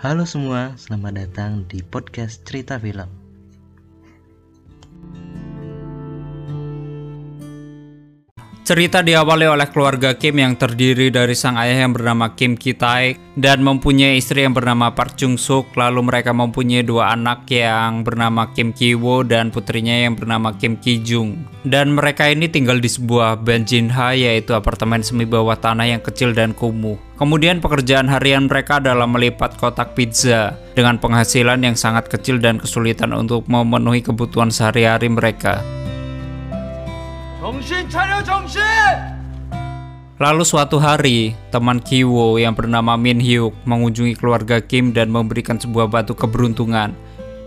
Halo semua, selamat datang di podcast Cerita Film. Cerita diawali oleh keluarga Kim yang terdiri dari sang ayah yang bernama Kim Ki Taek dan mempunyai istri yang bernama Park Chung Suk. Lalu mereka mempunyai dua anak yang bernama Kim Ki Wo dan putrinya yang bernama Kim Ki Jung. Dan mereka ini tinggal di sebuah Banjinha yaitu apartemen semi bawah tanah yang kecil dan kumuh. Kemudian pekerjaan harian mereka adalah melipat kotak pizza dengan penghasilan yang sangat kecil dan kesulitan untuk memenuhi kebutuhan sehari-hari mereka. 정신 차려 정신! Lalu suatu hari, teman Kiwo yang bernama Min Hyuk mengunjungi keluarga Kim dan memberikan sebuah batu keberuntungan.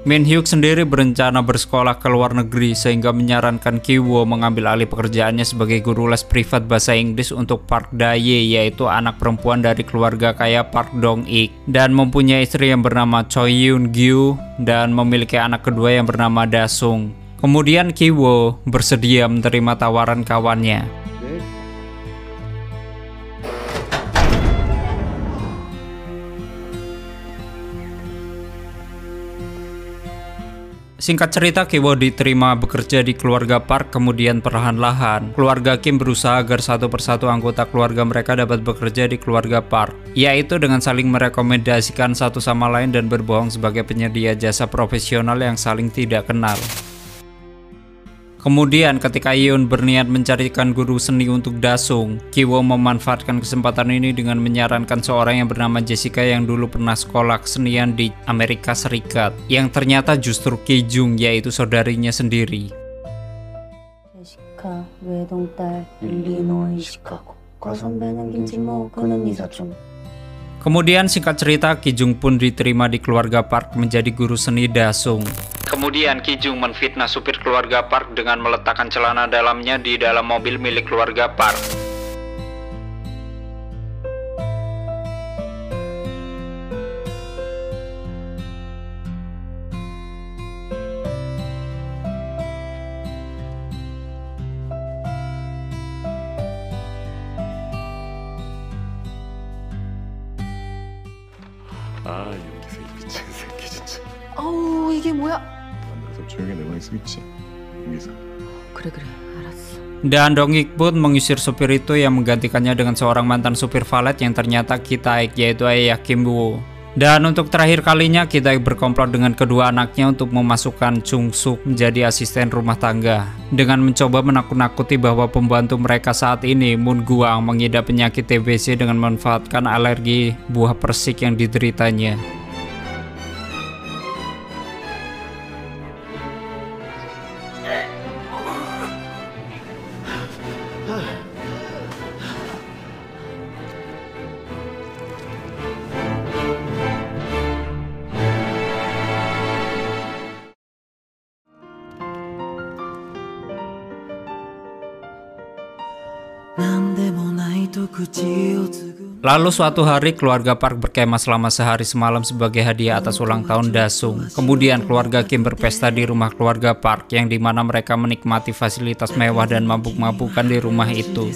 Min Hyuk sendiri berencana bersekolah ke luar negeri sehingga menyarankan Kiwo mengambil alih pekerjaannya sebagai guru les privat bahasa Inggris untuk Park Daye yaitu anak perempuan dari keluarga kaya Park Dong Ik dan mempunyai istri yang bernama Choi Yoon Gyu dan memiliki anak kedua yang bernama Da Sung. Kemudian Kiwo bersedia menerima tawaran kawannya. Singkat cerita, Kiwo diterima bekerja di keluarga Park, kemudian perlahan-lahan keluarga Kim berusaha agar satu persatu anggota keluarga mereka dapat bekerja di keluarga Park, yaitu dengan saling merekomendasikan satu sama lain dan berbohong sebagai penyedia jasa profesional yang saling tidak kenal. Kemudian ketika Yeon berniat mencarikan guru seni untuk Dasung, Kiwo memanfaatkan kesempatan ini dengan menyarankan seorang yang bernama Jessica yang dulu pernah sekolah kesenian di Amerika Serikat, yang ternyata justru Ki Jung yaitu saudarinya sendiri. 제시카 외동딸 일리노이 시카고 과선배는 김치모 그는 이사촌 Kemudian singkat cerita, Ki Jung pun diterima di keluarga Park menjadi guru seni Dasung. Kemudian Ki Jung menfitnah supir keluarga Park dengan meletakkan celana dalamnya di dalam mobil milik keluarga Park. 아 여기서 이 미친 새끼 진짜 아우 이게 뭐야? 만나서 조용히 내 방에 쓰겠지 여기서 그래 그래 알았어. Dan Dongik pun mengusir supir itu yang menggantikannya dengan seorang mantan supir valet yang ternyata Kitaek yaitu ayah Kim Woo. Dan untuk terakhir kalinya Kitaek berkomplot dengan kedua anaknya untuk memasukkan Chung Suk menjadi asisten rumah tangga dengan mencoba menakut-nakuti bahwa pembantu mereka saat ini Moon Guang mengidap penyakit TBC dengan memanfaatkan alergi buah persik yang dideritanya. Lalu suatu hari keluarga Park berkemah selama sehari semalam sebagai hadiah atas ulang tahun Dasung. Kemudian keluarga Kim berpesta di rumah keluarga Park yang di mana mereka menikmati fasilitas mewah dan mabuk-mabukan di rumah itu.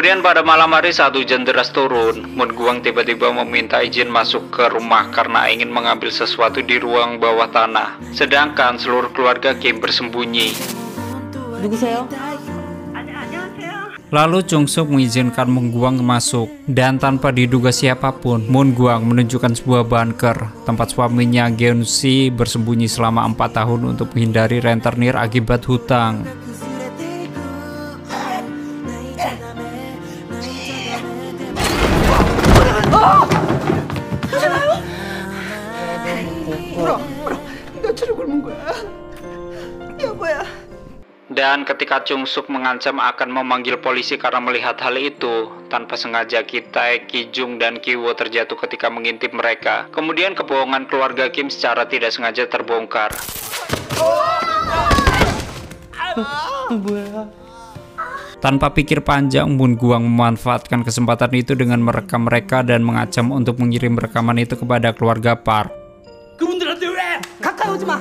Kemudian pada malam hari saat hujan deras turun, Mun Guang tiba-tiba meminta izin masuk ke rumah karena ingin mengambil sesuatu di ruang bawah tanah. Sedangkan seluruh keluarga Kim bersembunyi. Lalu Chung Suk mengizinkan Moon Guang masuk dan tanpa diduga siapa pun, Moon Guang menunjukkan sebuah bunker tempat suaminya Geun Si bersembunyi selama empat tahun untuk menghindari rentenir akibat hutang. Dan ketika Chung Suk mengancam akan memanggil polisi karena melihat hal itu, tanpa sengaja kita, Ki Jung, dan Ki Wo terjatuh ketika mengintip mereka. Kemudian kebohongan keluarga Kim secara tidak sengaja terbongkar. Tanpa pikir panjang, Moon Guang memanfaatkan kesempatan itu dengan merekam mereka dan mengancam untuk mengirim rekaman itu kepada keluarga Park. 그분들한테 왜 가까이 오지 마.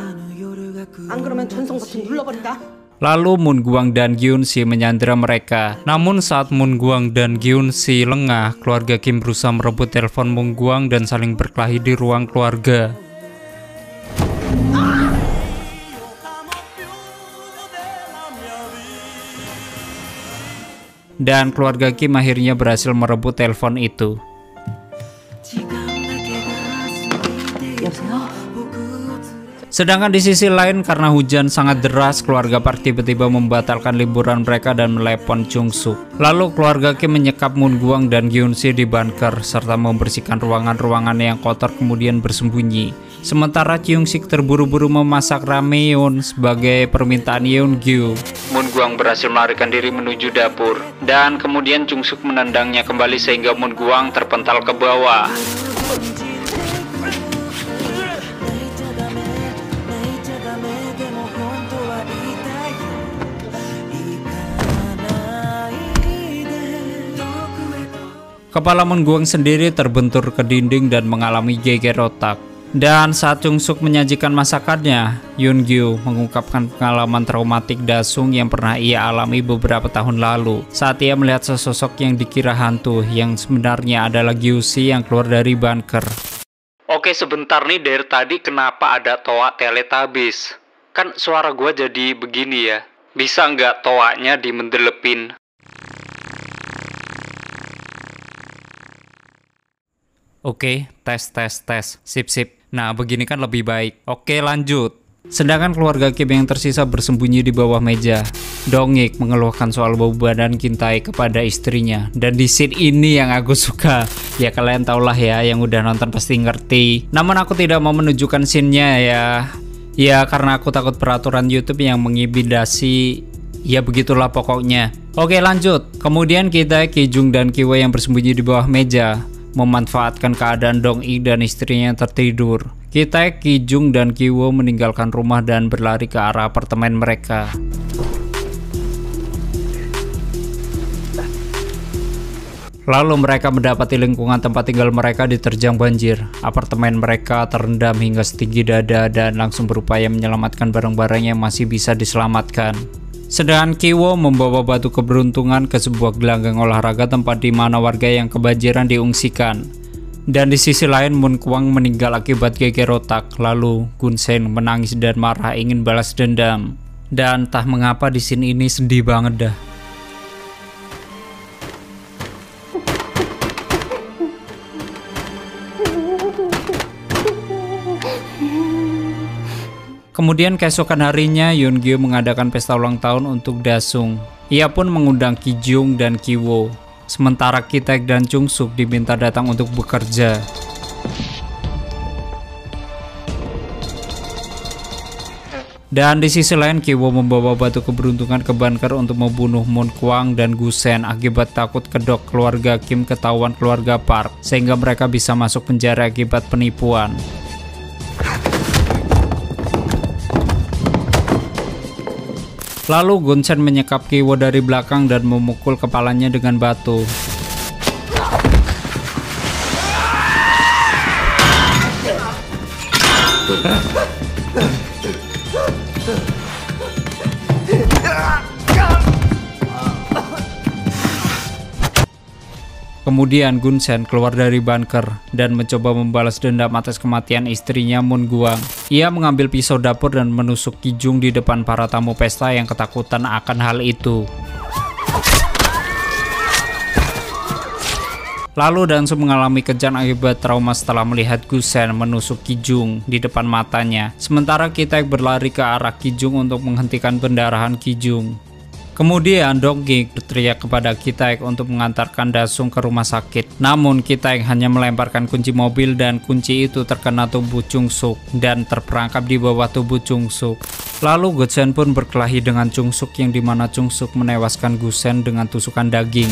안 그러면 전송 버튼 눌러버린다. Lalu Moon Guang dan Gyun Si menyandera mereka. Namun saat Moon Guang dan Gyun Si lengah, keluarga Kim berusaha merebut telepon Moon Guang dan saling berkelahi di ruang keluarga. Dan keluarga Kim akhirnya berhasil merebut telepon itu. Sedangkan di sisi lain karena hujan sangat deras, keluarga Park tiba-tiba membatalkan liburan mereka dan melepon Chung Suk. Lalu keluarga Kim menyekap Moon Guang dan Gyunsi di bunker serta membersihkan ruangan-ruangan yang kotor kemudian bersembunyi. Sementara Chung Sik terburu-buru memasak ramyeon sebagai permintaan Yeon Gyu. Moon Guang berhasil melarikan diri menuju dapur dan kemudian Chung Suk menendangnya kembali sehingga Moon Guang terpental ke bawah. Kepala Moon Guang sendiri terbentur ke dinding dan mengalami geger otak. Dan saat Chung Suk menyajikan masakannya, Yoon Gyu mengungkapkan pengalaman traumatik Dasung yang pernah ia alami beberapa tahun lalu saat ia melihat sesosok yang dikira hantu yang sebenarnya adalah Gyusi yang keluar dari bunker. Oke sebentar nih dari tadi kenapa ada toa teletabis? Kan suara gua jadi begini ya. Bisa nggak toanya dimendelepin? Oke, tes tes tes. Sip sip. Nah, begini kan lebih baik. Oke, lanjut. Sedangkan keluarga Kim yang tersisa bersembunyi di bawah meja. Dongik mengeluhkan soal bau badan Kintai kepada istrinya. Dan di scene ini yang aku suka. Ya kalian tahulah ya, yang udah nonton pasti ngerti. Namun aku tidak mau menunjukkan scene-nya ya. Ya karena aku takut peraturan YouTube yang mengibidasi Ya begitulah pokoknya. Oke lanjut. Kemudian kita Kijung dan Kiwa yang bersembunyi di bawah meja memanfaatkan keadaan Dong I dan istrinya yang tertidur. Kita Kijung dan Kiwo meninggalkan rumah dan berlari ke arah apartemen mereka. Lalu mereka mendapati lingkungan tempat tinggal mereka diterjang banjir. Apartemen mereka terendam hingga setinggi dada dan langsung berupaya menyelamatkan barang-barang yang masih bisa diselamatkan. Sedangkan Kiwo membawa batu keberuntungan ke sebuah gelanggang olahraga tempat di mana warga yang kebanjiran diungsikan. Dan di sisi lain Moon Kwang meninggal akibat geger otak. Lalu Gun Sen menangis dan marah ingin balas dendam. Dan entah mengapa di sini ini sedih banget dah. Kemudian keesokan harinya Yoon Gyo mengadakan pesta ulang tahun untuk Dasung. Ia pun mengundang Ki Jung dan Ki Wo. Sementara Ki Taek dan Chung Suk diminta datang untuk bekerja. Dan di sisi lain Kiwo membawa batu keberuntungan ke bunker untuk membunuh Moon Kwang dan Gusen akibat takut kedok keluarga Kim ketahuan keluarga Park sehingga mereka bisa masuk penjara akibat penipuan. Lalu Gunsen menyekap Kiwo dari belakang dan memukul kepalanya dengan batu. Kemudian Gunsen keluar dari bunker dan mencoba membalas dendam atas kematian istrinya Moon Guang. Ia mengambil pisau dapur dan menusuk Kijung di depan para tamu pesta yang ketakutan akan hal itu. Lalu Dansu mengalami kejang akibat trauma setelah melihat Gusen menusuk Kijung di depan matanya. Sementara kita berlari ke arah Kijung untuk menghentikan pendarahan Kijung. Kemudian Donggik berteriak kepada Kitaek untuk mengantarkan Dasung ke rumah sakit. Namun Kitaek hanya melemparkan kunci mobil dan kunci itu terkena tubuh Chung Suk dan terperangkap di bawah tubuh Chung Suk. Lalu Gosen pun berkelahi dengan Chung Suk yang di mana Chung Suk menewaskan Gusen dengan tusukan daging.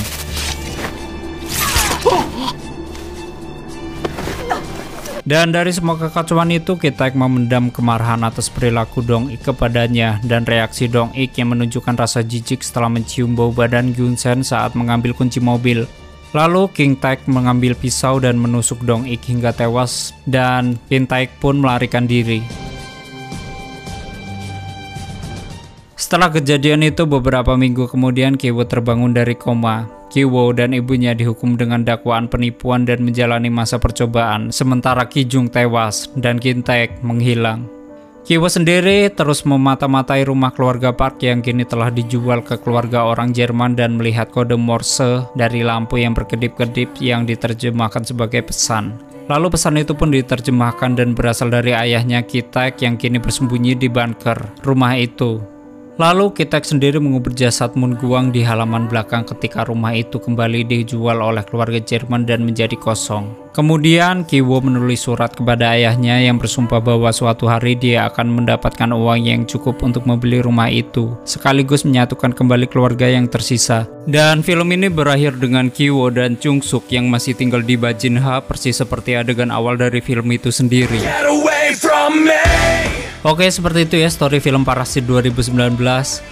Dan dari semua kekacauan itu, Kitak memendam kemarahan atas perilaku Dong Ik kepadanya dan reaksi Dong Ik yang menunjukkan rasa jijik setelah mencium bau badan Gyunsen saat mengambil kunci mobil. Lalu King Taek mengambil pisau dan menusuk Dong Ik hingga tewas dan King Taek pun melarikan diri. Setelah kejadian itu beberapa minggu kemudian Kiwo terbangun dari koma. Kiwo dan ibunya dihukum dengan dakwaan penipuan dan menjalani masa percobaan, sementara Kijung tewas dan Kintaek menghilang. Kiwo sendiri terus memata-matai rumah keluarga Park yang kini telah dijual ke keluarga orang Jerman dan melihat kode Morse dari lampu yang berkedip-kedip yang diterjemahkan sebagai pesan. Lalu pesan itu pun diterjemahkan dan berasal dari ayahnya Kitek yang kini bersembunyi di bunker rumah itu. Lalu Kitek sendiri mengubur jasad Moon Guang di halaman belakang ketika rumah itu kembali dijual oleh keluarga Jerman dan menjadi kosong. Kemudian Kiwo menulis surat kepada ayahnya yang bersumpah bahwa suatu hari dia akan mendapatkan uang yang cukup untuk membeli rumah itu, sekaligus menyatukan kembali keluarga yang tersisa. Dan film ini berakhir dengan Kiwo dan Chung Suk yang masih tinggal di Bajinha persis seperti adegan awal dari film itu sendiri. Oke, seperti itu ya story film Parasit 2019.